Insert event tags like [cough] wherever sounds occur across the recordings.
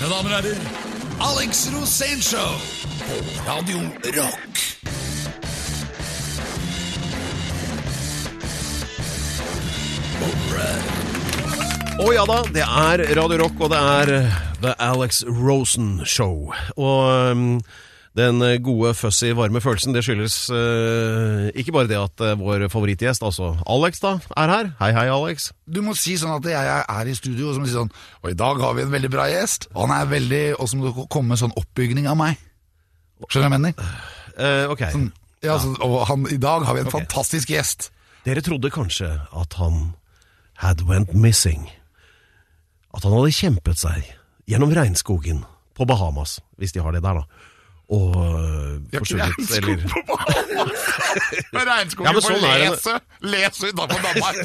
Mine damer og herrer, Alex Rosénshow på Radio Rock. Å ja da, det er Radio Rock, og det er The Alex Rosen Show. Og um, den gode, fussy, varme følelsen, det skyldes uh, ikke bare det at uh, vår favorittgjest, altså Alex, da, er her. Hei, hei, Alex. Du må si sånn at jeg er i studio, og så må du si sånn Og i dag har vi en veldig bra gjest. Og han er veldig Og så må du komme med sånn oppbygning av meg. Skjønner du hva jeg mener? Uh, ok. Sånn, ja, så, og han, i dag har vi en okay. fantastisk gjest. Dere trodde kanskje at han had went missing. At han hadde kjempet seg gjennom regnskogen på Bahamas, hvis de har det der, da. Og har ikke eller på! [laughs] Med regnskogen Ja, på sånn er det. Lese, Lese utenfor Danmark.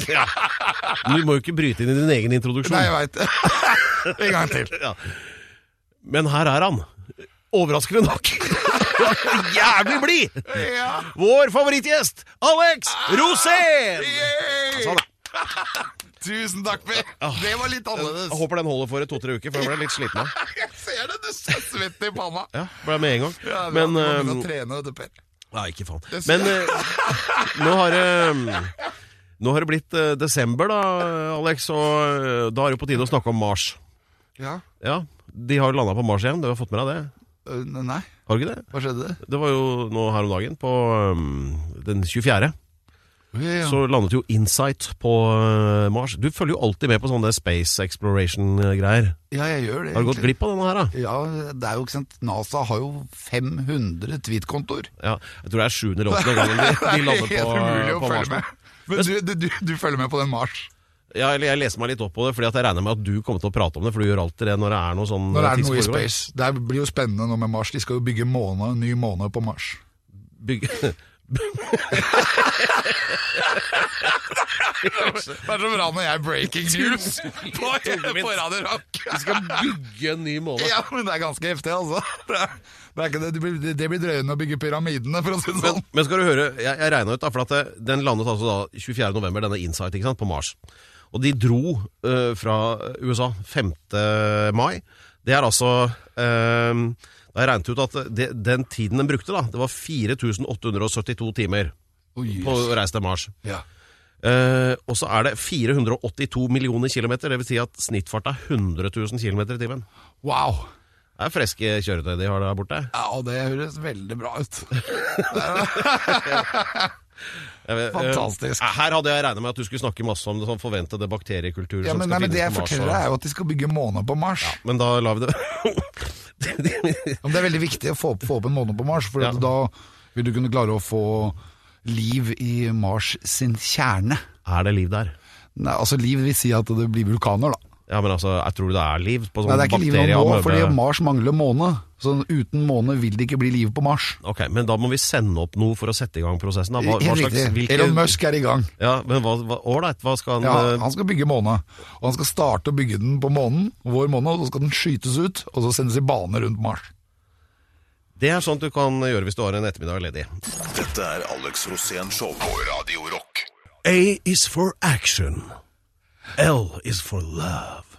[laughs] Du må jo ikke bryte inn i din egen introduksjon. Nei, jeg veit det. [laughs] En gang til. Ja. Men her er han. Overraskende nok. Jævlig blid! Ja. Vår favorittgjest, Alex Rosén! Yay! Sånn, ja. Tusen takk, Per. Det var litt annerledes. Jeg håper den holder for to-tre uker, for jeg ble litt sliten av. [laughs] Jeg ser det, du er svett i panna. Ja, ble med en gang. Ja, Men du må å trene, vet du, Per. Nei, ikke faen. Men øh, nå har det Nå har det blitt øh, desember, da, Alex, og øh, da er det jo på tide å snakke om Mars. Ja. Ja, De har landa på Mars igjen, du har fått med deg det? Øh, Nei, Har du ikke det? hva skjedde? Det var jo nå her om dagen, på um, den 24. Ja. Så landet jo Insight på øh, Mars. Du følger jo alltid med på sånne space exploration-greier. ja, jeg gjør det. Har du gått glipp av denne her, da? Ja, det er jo ikke sant NASA har jo 500 tweet-kontoer. Ja, jeg tror det er sjuende eller åttende gangen de, de lander [laughs] på, på Mars. Med. Men du, du, du, følger med på den Mars? Ja, eller Jeg leser meg litt opp på det, fordi at jeg regner med at du kommer til å prate om det. For du gjør alltid det når det er noe sånn Når det er noe i space. Det blir jo spennende nå med Mars. De skal jo bygge måne, ny måne på Mars. Bygge [laughs] Det er så bra når jeg breaking news på, [laughs] på Radio Rock. Vi skal bygge en ny måned. Ja, men det er ganske heftig, altså. Det, er, det, ikke det, det blir, det blir drøyende å bygge pyramidene, for å si det Men, sånn. men skal du høre, jeg, jeg regna ut, da, for at det, den landet altså da 24. november, denne Insight, ikke sant, på Mars. Og de dro øh, fra USA 5. mai. Det er altså øh, Da har jeg regnet ut at det, den tiden den brukte, da, det var 4872 timer Oi, på å reise til Mars. Ja. Eh, og så er det 482 millioner kilometer, det vil si at snittfart er 100 000 km i timen. Wow. Det er freske kjøretøy de har der borte. Ja, og det høres veldig bra ut. [laughs] [laughs] Eh, Fantastisk. her hadde jeg regnet med at du skulle snakke masse om det sånn forventede bakteriekulturer Ja, som men, nei, men Det jeg forteller deg, er jo at de skal bygge måne på Mars. Men da lar vi det [laughs] [laughs] det er veldig viktig å få, opp- få opp en måne på Mars, for Ja. da vil du kunne klare å få liv i Mars sin kjerne. Er det liv der? Nei, altså Liv vil si at det blir vulkaner, da. Ja, men altså, jeg tror det er liv på sånn Nei, det er ikke liv nå, fordi Mars mangler måne. Så uten måne vil det ikke bli liv på Mars. Ok, men da må vi sende opp noe for å sette i gang prosessen. Da. Hva, hva Helt slags, riktig. hvilke- Elon Musk er i gang. Ja, men hva, hva, right, hva skal han Ja, eh, han skal bygge måne. Og han skal starte å bygge den på månen, vår måne, og så skal den skytes ut, og så sendes i bane rundt Mars. Det er sånt du kan gjøre hvis du har en ettermiddag ledig. Dette er Alex Rosén Show på Radio Rock. A is for action. L is for love.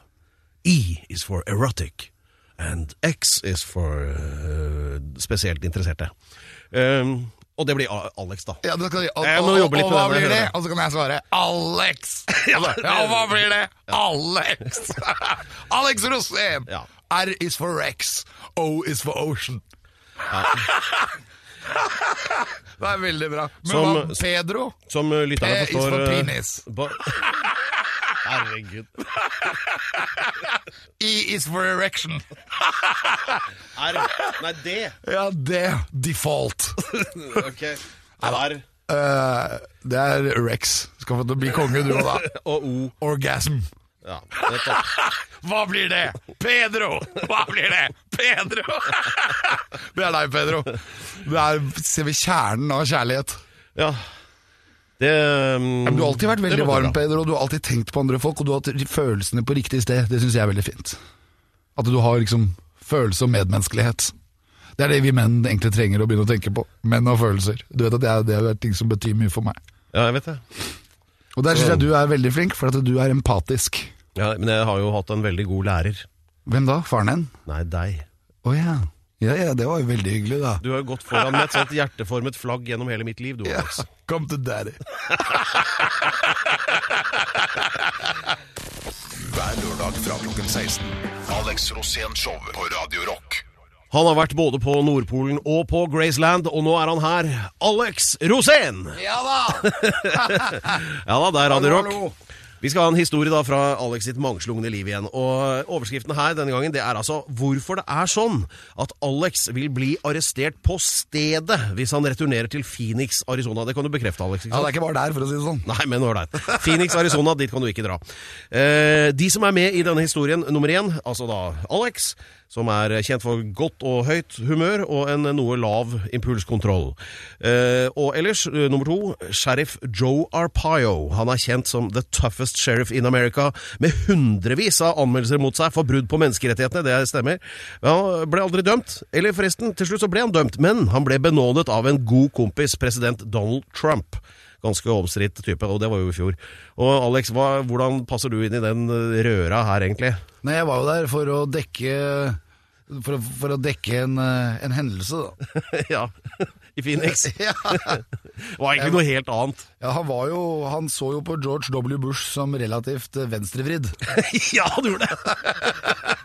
E is for erotic. And X is for uh, spesielt interesserte. Um, og det blir Alex, da. Ja, skal, og, Jeg må jobbe litt og og, hva det, blir det? Og så kan jeg svare Alex! [laughs] ja, og hva blir det? [laughs] Alex! [laughs] Alex Rosén! Ja. R is for Rex. O is for Ocean. det er veldig bra. Men Som- hva Pedro? Som lytterne P is for eh, penis. Herregud. [laughs] E is for erection. [laughs] R Nei, D. Ja, det. Default. [laughs] Ok. R Eh, det er Rex. Skal få bli konge, du òg, da. og O. Orgasm. Ja, nettopp. Hva blir det? Pedro! Hva blir det? Pedro! det er deg, Pedro. Det er, ser vi kjernen av kjærlighet. Ja. Det um, du har alltid vært veldig varm, Peder, og du har alltid tenkt på andre folk, og du har hatt følelsene på riktig sted. Det syns jeg er veldig fint. At du har liksom følelse og medmenneskelighet. Det er det vi menn egentlig trenger å begynne å tenke på. Menn og følelser. Du vet at det er, det er ting som betyr mye for meg. Ja, jeg vet det. Og der syns jeg du er veldig flink, for at du er empatisk. Ja, men jeg har jo hatt en veldig god lærer. Hvem da? Faren din? Nei, deg. Å ja. Ja. Ja, det var jo veldig hyggelig, da. Du har jo gått foran med et sånt hjerteformet flagg gjennom hele mitt liv, du, Ja, Alex. Come to daddy. Hver lørdag fra klokken 16. Alex Rosén Show på Radio Rock. Han har vært både på Nordpolen og på Graceland, og nå er han her. Alex Rosén! Ja da! [laughs] Ja da, det er Radio Hallo, Rock. hallo. Vi skal ha en historie da fra Alex sitt mangslungne liv igjen. Og Overskriften her denne gangen det er altså hvorfor det er sånn at Alex vil bli arrestert på stedet hvis han returnerer til Phoenix, Arizona. Det kan du bekrefte, Alex? Ja, det er ikke bare der, for å si det sånn. Nei, men ålreit. Phoenix, Arizona, dit kan du ikke dra. Eh, de som er med i denne historien, nummer én, altså da Alex, som er kjent for godt og høyt humør og en noe lav impulskontroll. Eh, og ellers, eh, nummer to, sheriff Joe Arpaio. Han er kjent som the toughest sheriff in America, med hundrevis av anmeldelser mot seg for brudd på menneskerettighetene, det stemmer. Ja, ble aldri dømt. Eller forresten, til slutt så ble han dømt, men han ble benådet av en god kompis, president Donald Trump ganske omstridt type, og det var jo i fjor. Og Alex, hva, hvordan passer du inn i den eh, røra her, egentlig? Nei, jeg var jo der for å dekke For for å dekke en, eh, en hendelse, da. [laughs] ja, i Phoenix. [laughs] Ja. Det var egentlig noe helt annet. [laughs] Ja, han, var jo, han så jo på George W. Bush som relativt eh, venstrevridd. [laughs] ja, du gjorde det!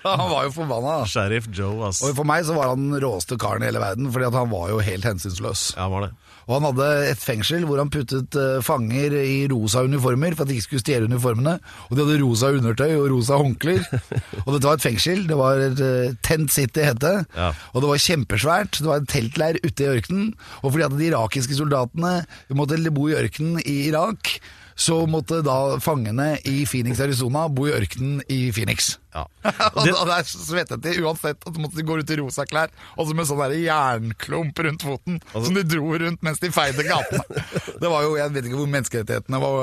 Han var jo forbanna. Sheriff Joe, ass. Og for meg så var han den råeste karen i hele verden, fordi at han var jo helt hensynsløs. Ja, han var det. Og han hadde et fengsel hvor han puttet eh, fanger i rosa uniformer for at de ikke skulle stjele uniformene. Og de hadde rosa undertøy og rosa håndklær. [laughs] og dette var et fengsel. Det var eh, Tent City het det. Ja. Og det var kjempesvært. Det var en teltleir ute i ørkenen. Og fordi at de irakiske soldatene måtte bo i ørkenen i Irak, så måtte da fangene i Phoenix, Arizona bo i ørkenen i Phoenix. Ja. [laughs] Det- da der svettet de uansett at de gå ut i rosa klær, og så med sånn jernklump rundt foten, Altså- som de dro rundt mens de feide gatene. [laughs] Det var jo, Jeg vet ikke hvor menneskerettighetene var,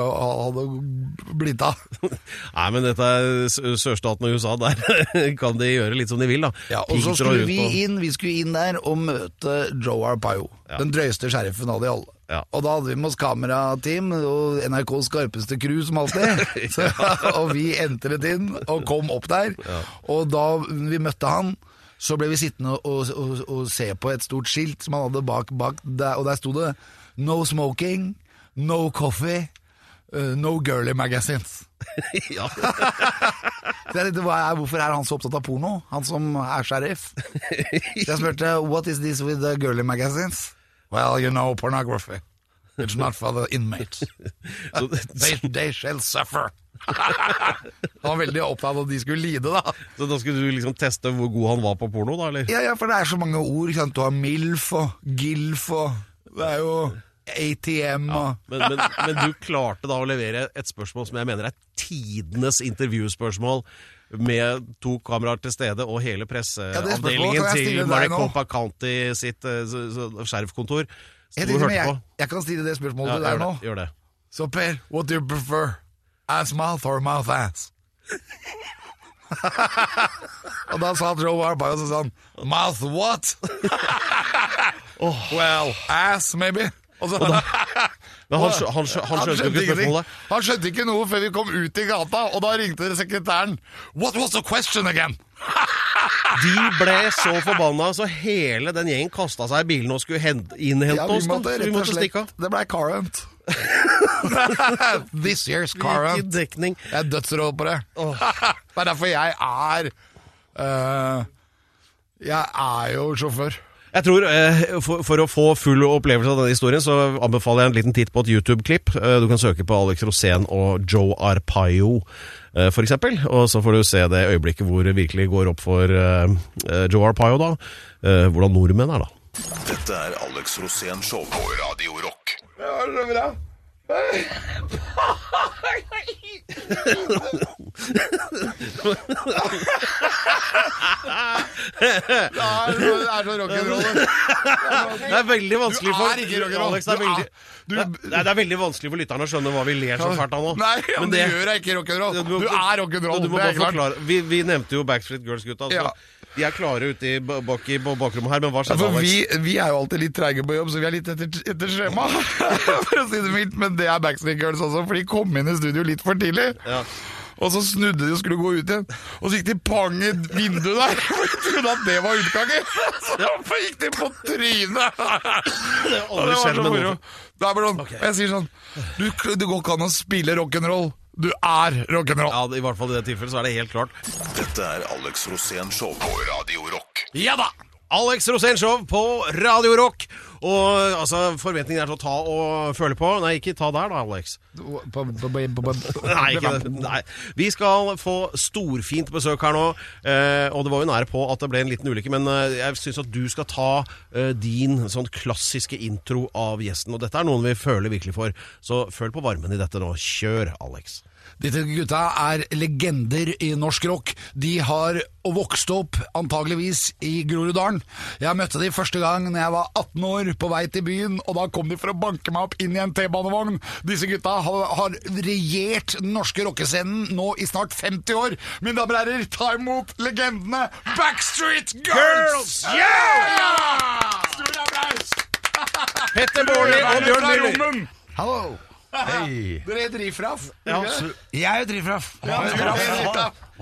hadde blitt av. [laughs] Nei, men dette er sørstaten og USA, der kan de gjøre litt som de vil, da. Ja, og så skulle vi inn vi skulle inn der og møte Joe Arpaio, Ja. den drøyeste sheriffen av de alle. Ja. Og da hadde vi med oss kamerateam og NRKs skarpeste crew som alltid. [laughs] Så, [laughs] og vi entret inn og kom opp der. Og da vi møtte han, så ble vi sittende og, og, og se på et stort skilt som han hadde bak, bak der, og der sto det 'No smoking, no coffee, uh, no girly magazines'. [laughs] ja. Jeg tenkte, er, Hvorfor er han så opptatt av porno, han som er sheriff? Jeg spurte what is this with the girly magazines? Well, you know, pornography. It's not for the inmates. [laughs] They, they shall suffer. [laughs] han var veldig opptatt av at de skulle lide, da. så da skulle du liksom teste hvor god han var på porno, da, eller? Ja, ja, for det er så mange ord. Sant? Du har MILF og GILF og Det er jo ATM og Men, men, men du klarte da å levere et spørsmål som jeg mener er tidenes intervjuspørsmål, med to kameraer til stede og hele presseavdelingen ja, til. Maricopa County sitt uh, sheriffkontor. Jeg, jeg, jeg kan stille det spørsmålet Ja, deg nå. gjør det. Så Per, what do you prefer? Ass mouth or mouth ass? [laughs] og da sa Joe Arpaio så sånn Mouth what? [laughs] Well, ass maybe. Og så, [laughs] Men han, han, han, han skjønte ikke spørsmålet. Han skjønte ikke noe før vi kom ut i gata, og da ringte sekretæren. What was the question again? [laughs] De ble så forbanna, så hele den gjengen kasta seg i bilen og skulle hent, innhente Ja, oss. måtte vi måtte stikke av. Det ble current. [laughs] This year's current. Jeg er dødsråd på det. [laughs] Det er derfor jeg er uh, Jeg er jo sjåfør. Jeg tror, eh, for, for å få full opplevelse av denne historien, så anbefaler jeg en liten titt på et YouTube-klipp. Eh, du kan søke på Alex Rosén og Joe Arpaio, eh, for eksempel. Og så får du se det øyeblikket hvor det virkelig går opp for eh, eh, Joe Arpaio, da. Eh, hvordan nordmenn er, da. Dette er Alex Rosén Show på Radio Rock. Ja, det så bra. [laughs] [laughs] Det er det er så rock'n'roll. Det er veldig vanskelig for Du er ikke rock'n'roll. Alex, det, er Du veldig, er- det, er, det er veldig vanskelig for lytterne å skjønne hva vi ler så fælt av nå. Nei, men Men det gjør jeg ikke rock'n'roll. Ja, Du er rock'n'roll. Du må bare forklare. Vi, vi nevnte jo Backstreet Girls-gutta. Ja. De er klare ute i, ba- bak i bakrommet her, men hva skjedde, for Alex? vi, vi er jo alltid litt treige på jobb, så vi er litt etter, etter skjema. [laughs] For å si det mildt. Men det er Backstreet Girls også, for de kom inn i studio litt for tidlig. Ja. Og så snudde de og skulle gå ut igjen. Og så gikk de pang i vinduet der. [laughs] For de trodde at det var utgangen. [laughs] Så gikk de på trynet. Det har aldri var skjedd så med noen. Det er bare sånn, og jeg sier sånn du, Det går ikke an å spille rock'n'roll. Du er rock'n'roll. Ja, I hvert fall i det tilfellet så er det helt klart. Dette er Alex Rosén Show på Radio Rock. Ja da! Alex Rosén Show på Radio Rock. Og altså, forventningen er til å ta og føle på. Nei, ikke ta der da, Alex. Nei, ikke det. Nei. Vi skal få storfint besøk her nå. Eh, og det var jo nære på at det ble en liten ulykke, men eh, jeg syns at du skal ta eh, din sånn klassiske intro av gjesten. Og dette er noen vi føler virkelig for. Så føl på varmen i dette nå. Kjør, Alex. Disse gutta er legender i norsk rock. De har vokst opp antageligvis i Groruddalen. Jeg møtte de første gang når jeg var 18 år på vei til byen, og da kom de for å banke meg opp inn i en T-banevogn. Disse gutta har, har regjert den norske rockescenen nå i snart 50 år. Mine damer og herrer, ta imot legendene Backstreet Girls! Yeah! Stor applaus! Petter Baarli og Bjørn Müller. Hallo! Hei. [laughs] Dere heter Rifraf? Ja, Jeg er jo drivraff.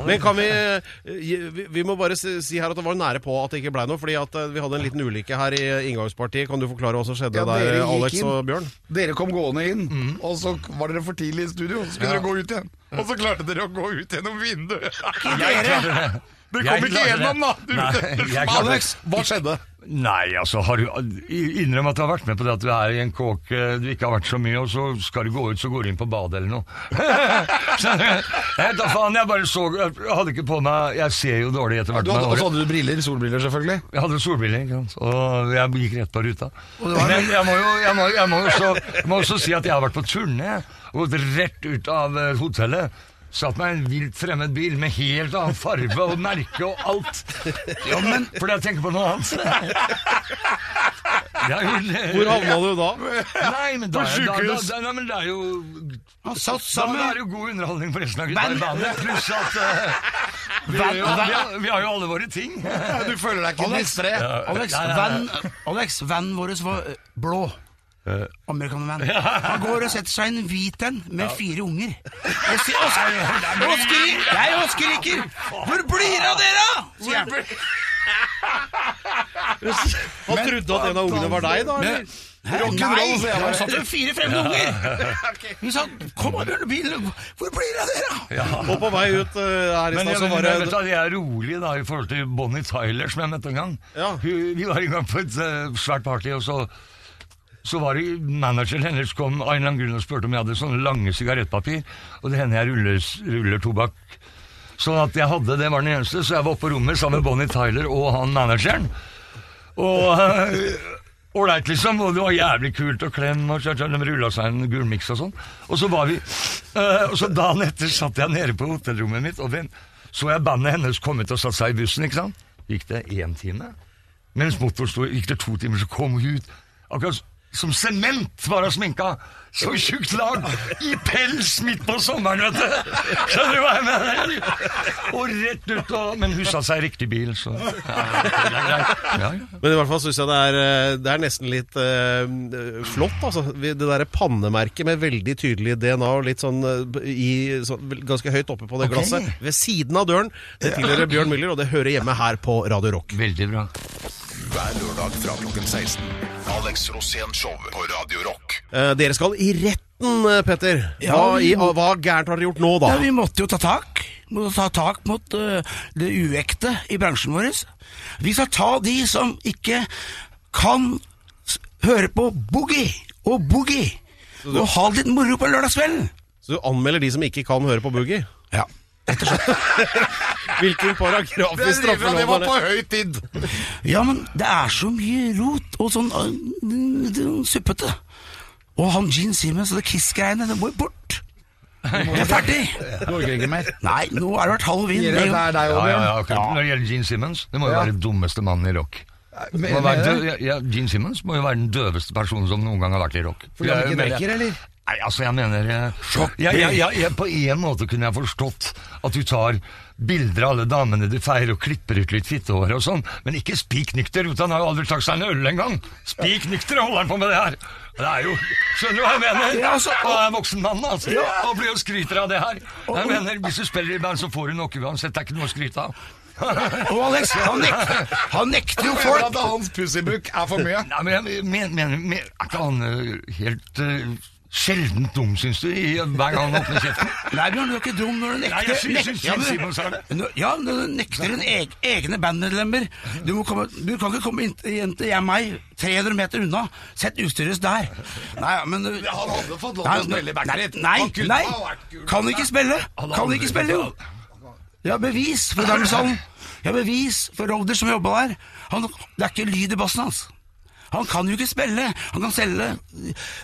Men kan vi eh, Vi, vi må bare si si her at det var nære på at det ikke blei noe, fordi at eh, vi hadde en liten ulykke her i inngangspartiet. Kan du forklare hva som skjedde Ja, dere der, gikk Alex inn. og Bjørn? Dere kom gående inn, og så var dere for tidlig i studio. Så skulle dere gå ut igjen. Og så klarte dere å gå ut gjennom vinduet. [laughs] Jeg klarte det. Dere kom ikke gjennom, da! Du, Nei. Alex, hva skjedde? Nei, altså, har du Innrøm at du har vært med på det at du er i en kåk eh, du ikke har vært så mye, og så skal du gå ut, så går du inn på badet eller noe. [laughs] Du? Jeg da faen, jeg bare så Jeg hadde ikke på meg Jeg ser jo dårlig etter hvert. Og så hadde du briller, solbriller selvfølgelig. Jeg hadde solbriller, og jeg gikk rett på ruta. Men jeg må jo jeg må, jeg må også, jeg må også si at jeg har vært på turné og gått rett ut av eh, hotellet. Satt meg i en vilt fremmed bil med helt annen farge og merke og alt. Ja, men Fordi jeg tenker på noe annet. [laughs] Hvor havna du da? Nei, men da, På da, da, da, nei, men det er jo Han satt da er det jo god underholdning på resten av gutta Men- i bandet. Pluss at uh, [laughs] vi, vi, har, vi har jo alle våre ting. Du føler deg ikke Alex, distré. Alex. Alex, vennen vår var eh, blå. Amerikanervenn. [laughs] Han går og setter seg i en hvit en med fire unger. Og sier Oskar, Oskar, jeg og Oskar liker Hvor blir det av dere, da? sier han. [laughs] Han trodde at en av ungene var deg, da? eller? Nei, han satt med fire fremmede unger. [laughs] Vi sa 'kom da, Bjørn Bilen, hvor blir det av dere'? Og på vei ut eh, her i stad så var det jeg er rolig da i forhold til Bonnie Tyler, som jeg møtte en gang. Ja. Vi var en gang på et eh, svært party, og så, så var det manageren hennes kom av en eller annen grunn og spurte om jeg hadde sånne lange sigarettpapir, og det hender jeg ruller, ruller tobakk. Sånn at jeg hadde, det var den eneste, så jeg var oppe på rommet sammen med Bonnie Tyler og han manageren. Og eh, ålreit, liksom, og det var jævlig kult å klemme, og de rulla seg en gulmiks og sånn. Og så var vi uh, Og så dagen etter satt jeg nede på hotellrommet mitt, og den, så jeg bandet hennes komme ut og satt seg i bussen, ikke sant? Gikk det én time? Mens motoren sto, gikk det to timer, så kom hun ut. Akkurat som sement var hun sminka. Så tjukt lag. I pels midt på sommeren, vet du. Skjønner du hva jeg mener? Og rett ut og Men hun satte seg i riktig bil, så ja, det er greit. Ja, ja. Men i hvert fall syns jeg det er, eh, det er nesten litt uh, flott, altså. Det derre pannemerket med veldig tydelig DNA og litt sånn eh, i, sånn, ganske høyt oppe på det okay. glasset. Ved siden av døren. Det tilhører Bjørn Müller, og det hører hjemme her på Radio Rock. Veldig bra. Hver lørdag fra klokken 16. Alex Rosén Show på Radio Rock. Eh, dere skal i retten, eh, Petter. Ja, Hva, i, hva gærent har dere gjort nå, da? Ja, vi måtte jo ta tak. Måtte ta tak mot uh, det uekte i bransjen vår. Vi skal ta de som ikke kan s høre på boogie og boogie. Og ha litt moro på lørdagskvelden. Så du anmelder de som ikke kan høre på boogie? Ja. [laughs] Hvilken paragraf i straffeloven Det var er på høy tid! ja, men det er så mye rot og sånn uh, suppete. Og han Gene Simmons og det Kiss-greiene, det må jo bort. Det er ferdig. Orker ikke mer. Nei, nå har det vært halloween. vind Det er er deg Ja, òg, ja. Når det gjelder Gene Simmons, det må jo være den dummeste mannen i rock. Men- Gene Simmons må jo være den døveste personen som noen gang har vært i rock. Fordi han ikke drikker, eller? Nei, altså, jeg mener eh, jeg, jeg, jeg, På en måte kunne jeg forstått at du tar bilder av alle damene du feirer og klipper ut litt fittehår og sånn, men ikke spik nykter. Han har jo aldri tatt seg en øl engang. Spik nykter holder han på med det her. Det er jo Skjønner du hva jeg mener? Ja, altså, Han er en voksen mann, altså. Og blir jo skryter av det her. Jeg mener, Hvis du spiller i band, så får du noe uansett. Det er ikke noe å skryte av. Og Alex, han nekter, han nekter jo folk At hans pussybook er for mye. Nei, men jeg mener, mener, mener Er ikke han øh, helt øh, sjeldent dum, syns du, i- hver gang han åpner kjeften? [laughs] Nei, Bjørn, du er ikke dum når du nekter. Nei, synes- nekter- synes ja, sa det. Nå- Ja, når du nekter en eg, egne bandmedlemmer. Du, komme, du kan ikke komme inn til jeg meg 300 meter unna. Sett utstyret der. Nei, ja, men du- Han hadde fått lov til å spille Backstreet. Nei, nei, kan ikke spille. Kan ikke spille, jo. Ja, bevis for Dagneshallen. Ja, bevis for Roder som jobba der. Han, det er ikke lyd i bassen hans. Han kan jo ikke spille. Han kan selge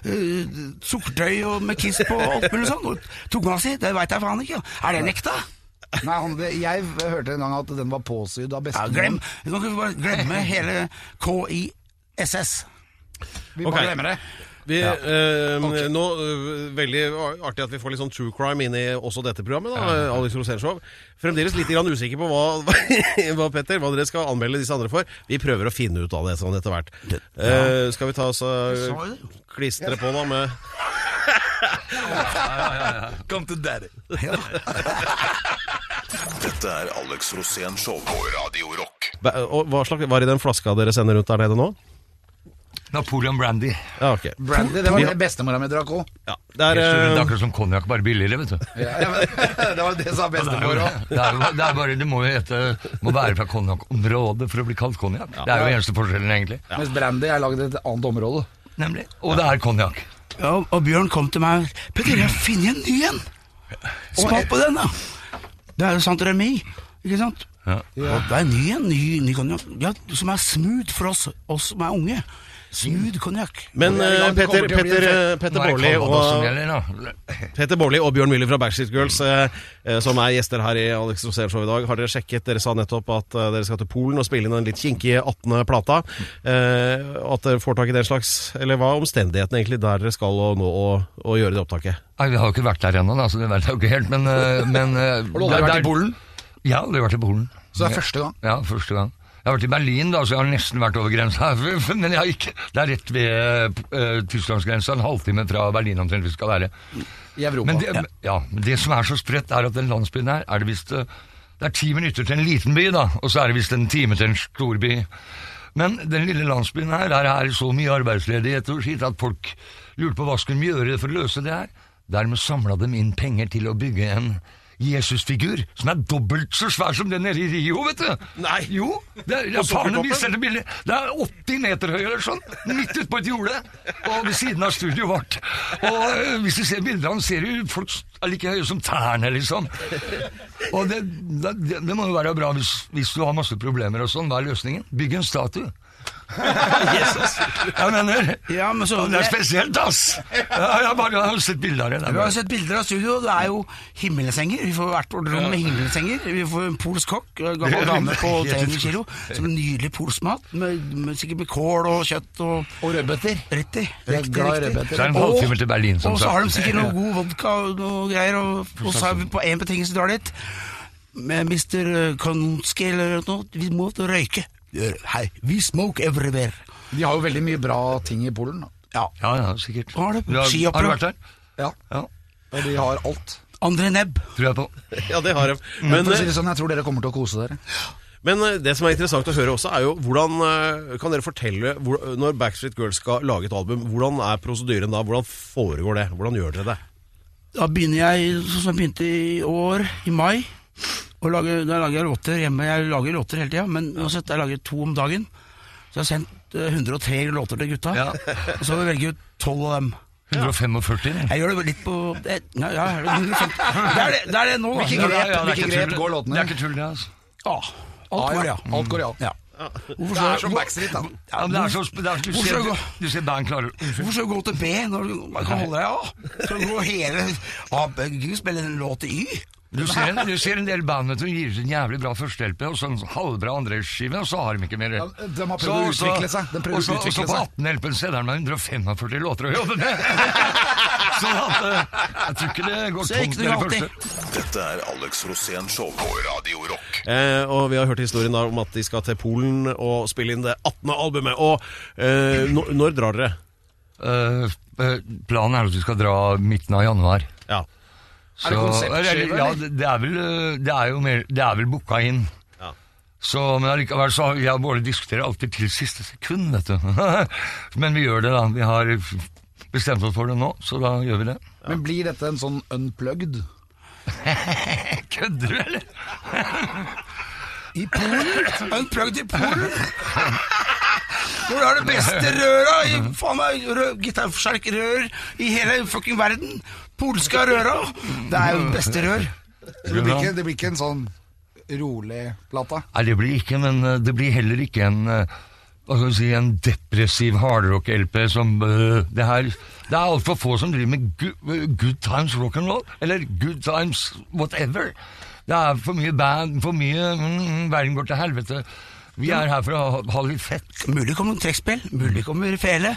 uh, sukkertøy og med kiss på alt mulig sånn. Tunga si, det veit jeg faen ikke. Er det nekta? Nei, han, jeg hørte en gang at den var påsydd av Ja, glem. bestemoren. Du kan ikke bare glemme [laughs] hele KISS. Vi bare okay. glemmer det. Vi, eh, nå, eh, Veldig artig at vi får litt sånn true crime inn i også dette programmet. da, ja. Alex Rosenshov. Fremdeles litt grann usikker på [laughs] hva, hva, Petter, hva dere skal anmelde disse andre for. Vi prøver å finne ut av det sånn etter hvert. Eh, skal vi ta oss klistre på da med Come to daddy. [laughs] Dette er Alex Rosén Show på Radio Rock. Hva slags var i den flaska dere sender rundt der nede nå? Napoleon Brandy. Ja, ok. Brandy, det var det bestemora mi drakk òg. Ja, det er, Det er eh, akkurat som konjakk, bare billigere, vet du. [laughs] det var det sa Det er, bestemor jo, òg. det, er, jo- det er bare, det må jo hete Må være fra konjakkområdet for å bli kalt konjakk. Det er jo eneste forskjellen, egentlig. Mens Brandy er lagd i et annet område. Nemlig. Og det er konjakk. Ja, og Bjørn kom til meg Petter, jeg har funnet en ny en! Smak på den, da! Det er jo Sant Remi, ikke sant? Ja. Og det er en ny en, ny, ny konjakk. Ja, som er smooth for oss, oss som er unge. Smooth konjakk. men eh, Petter, Petter, eh, Petter Baarli og. Petter Baarli og Bjørn Müller fra Backstreet Girls, eh, som er gjester her i Alex Rosén Show i dag, har dere sjekket? Dere sa nettopp at dere skal til Polen og spille inn den litt kinkige 18. plata. Eh, at dere får tak i den slags Eller hva er omstendighetene egentlig der dere skal og nå og, og gjøre det opptaket? Nei, Vi har jo ikke vært der ennå, så det vet jeg jo ikke helt, men, men Har du aldri vært det i Polen? Ja, jeg har aldri vært i Polen. Så det er første gang. Ja, første gang. Jeg har vært i Berlin, da, så jeg har nesten vært over grensa. [laughs] Men jeg har ikke. Det er rett ved uh, tysklandsgrensa, en halvtime fra Berlin omtrent vi skal være. I Europa. Men det, ja. men det som er så spredt, er at den landsbyen her er det visst eh, Det er ti minutter til en liten by, da, og så er det visst en time til en stor by. Men den lille landsbyen her, der er det så mye arbeidsledighet og skitt at folk lurte på hva skulle de gjøre for å løse det her. Dermed samla de inn penger til å bygge en Jesusfigur som er dobbelt så svær som den nede i Rio, vet du. Nei. Jo, det er, ja, faren viser det er 80 meter høy eller sånn, midt ute på et jorde, og ved siden av studioet vårt. Og øh, hvis du ser bilder av han, ser du folk er like høye som tærne, liksom. Og det, det, det, det må jo være bra hvis, hvis du har masse problemer og sånn. Hva er løsningen? Bygg en statue. [laughs] Jeg mener Ja, men så Det er spesielt, ass! Ja, jeg bare har sett bilder av det. Vi har sett bilder av studio. Det er jo himmelsenger. Vi får hvert vårt rom med himmelsenger. Vi får en polsk kokk, gammel dame på [laughs] 300 kilo, som en nydelig polsk mat. Med, med, sikkert med kål og kjøtt og Og rødbeter. Riktig. Riktig, riktig. Så er det en halvtime til Berlin, som Og så har de sikkert noe god vodka og noe greier. Og, og så har vi på én betingelse drar dit. Med Mr. Konski eller noe. Vi må røyke. Hei, we smoke everywhere. De har jo veldig mye bra ting i Polen. da. Ja. Ja, ja, sikkert. Har det? Du har, har du vært der? Ja. Ja, Og de har alt. André Nebb. tror jeg på. [laughs] Ja, det har de. Men Men, si eh, sånn, jeg tror dere kommer til å kose dere. men eh, det som er interessant å høre også, er jo hvordan eh, Kan dere fortelle hvor, Når Backstreet Girls skal lage et album, hvordan er prosedyren da? Hvordan foregår det? Hvordan gjør dere det? Da begynner jeg sånn som jeg begynte i år, i mai. Og lager, da lager jeg låter hjemme. Jeg lager låter hele tida, men uansett, jeg lager to om dagen. Så jeg har sendt eh, 103 låter til gutta, Ja. og så velger vi velge ut 12 av dem. 145, eller? Jeg gjør det litt på det, ja, ja, [laughs] det er Det er det, er det nå, da. Hvilke grep, Ja, ja, det er hvilke ikke grep går låtene? Det er ikke tull, det, altså. Ja, alt går, ja. Alt går, ja. ja. Hvorfor Det er som hvor- Backstreet, da. Ja, det er så, det er, du, Hvorfor ser, gå- du ser band klarer Hvorfor skal du gå til B når du kan holde deg A? Skal du gå hele A, B, du spille en låt i Y? Du ser, en, du ser en del band som gir ut en jævlig bra første-LP, og så en halvbra andreskive, og så har de ikke mer. Ja, de har prøvd å utvikle seg. De og så, å og så utvikle på 18 LP-en så er det med 145 låter å jobbe med. [laughs] Så at, eh, jeg tror ikke det går Så tomt med det første. Dette er Alex Rosén Show på Radio Rock. Eh, og vi har hørt historien da om at de skal til Polen og spille inn det 18. albumet. Og eh, når, når drar dere? Eh, eh, planen er at vi skal dra midten av januar. Ja. Så, det konseptskive, Ja, det, er vel eh, Det er jo mer Det er vel booka inn. Ja. Så, men allikevel så har og Båle diskuterer alltid til siste sekund, vet du. [laughs] men vi gjør det, da. Vi har bestemt oss for det nå, så da gjør vi det. Men blir dette en sånn unplugged? [laughs] Kødder du, eller? I Polen? [laughs] Unplugged i Polen? Hvor er det beste [laughs] røra i faen meg rø- gitarforsterkerrør i hele fucking verden? Polska røra. Det er jo beste rør. Så det blir ikke, det blir ikke en sånn rolig plate? Nei, det blir ikke, men eh, det blir heller ikke en eh, hva skal vi si, en depressiv hardrock-LP som uh, Det her Det er altfor få som driver med good, good times rock'n'roll, eller good times whatever. Det er for mye band, for mye mm, Verden går til helvete. Vi er her for å ha, ha litt fett. Mulig kommer noen trekkspill, mulig kommer fele.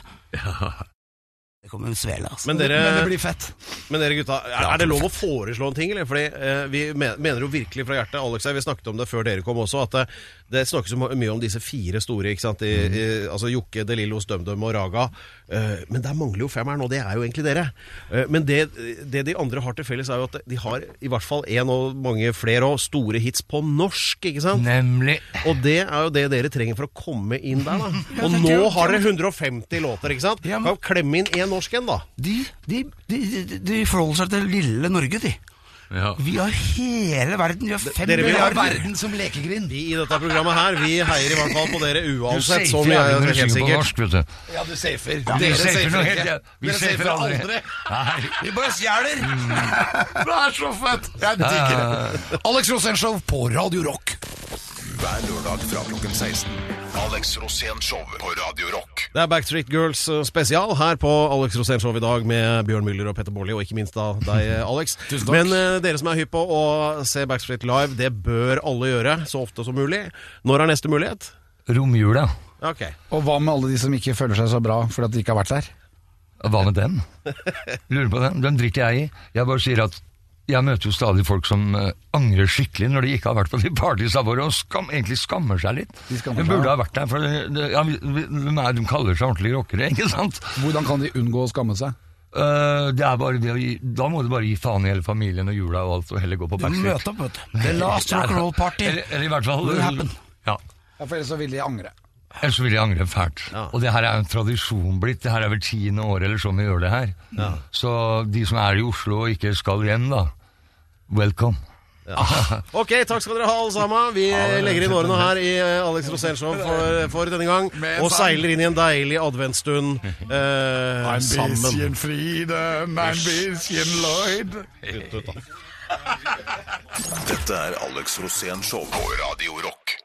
Det kommer svele, altså. Men dere, Men det blir fett. Men dere gutta, er, er det lov å foreslå en ting? Eller? Fordi eh, Vi mener jo virkelig fra hjertet Alex, vi snakket om det før dere kom også, at det, det snakkes jo mye om disse fire store. ikke sant? I, i, altså Jokke, De Lillos, DumDum og Raga. Eh, men der mangler jo fem her nå, det er jo egentlig dere. Eh, men det, det de andre har til felles, er jo at de har i hvert fall én og mange flere og store hits på norsk. ikke sant? Nemlig. Og det er jo det dere trenger for å komme inn der, da. [laughs] Og nå har dere 150 låter, ikke sant? Kan klemme inn én norsk en, da. De, de, de, de, de forholder seg til lille Norge, de. Ja. Vi har hele verden. Vi har fem dere vil ha verden som lekegrind. Vi i dette programmet her, vi heier i hvert fall på dere Du safer Sånn når er du synger på norsk, vet du. Ja, du safer. Vi safer noe helt ja. Vi Dere safer aldri. aldri. Nei. Vi bare stjeler! [laughs] Det er så fett! Jeg digger det. [laughs] Alex Rosenshov på Radio Rock. Hver lørdag fra klokken 16. Alex Rosén Show på Radio Rock. Det er Backstreet Girls eh, spesial her på Alex Rosén Show i dag med Bjørn Müller og Petter Baarli, og ikke minst da deg, [laughs] Alex. Tusen takk. Men eh, dere som er hypp på å se Backstreet live, det bør alle gjøre så ofte som mulig. Når er neste mulighet? Romjula. Ok. Og hva med alle de som ikke føler seg så bra fordi at de ikke har vært der? Hva med dem? Lurer på dem. Den driter jeg i. Jeg bare sier at jeg møter jo stadig folk som eh, angrer skikkelig når de ikke har vært på de partysa våre, og skam, egentlig skammer seg litt. De skammer de seg, burde ha vært der, for det, ja, det de kaller seg ordentlige rockere, [laughs] ikke sant? Hvordan kan de unngå å skamme seg? Uh, det er bare det å gi, da må du bare gi faen i hele familien og jula og alt, og heller gå på Du må møte opp, vet du. The last [laughs] rock'n'roll party. Eller, eller i hvert fall. Ja. Ja, For ellers så vil de angre. Ellers så vil jeg angre fælt. Og det her er en tradisjon blitt. Det her er vel tiende år eller sånn vi gjør det her. Så de som er i Oslo og ikke skal hjem, da, welcome. [laughs] Ok, takk skal dere ha, alle sammen. Vi legger inn årene her i eh, Alex Rosén Show for, for denne gang. Og seiler inn i en deilig adventsstund [laughs] eh, sammen. freedom, ein bisschen Lloyd. Ut, ut, da. [laughs] Dette er Alex Rosén Show på Radio Rock.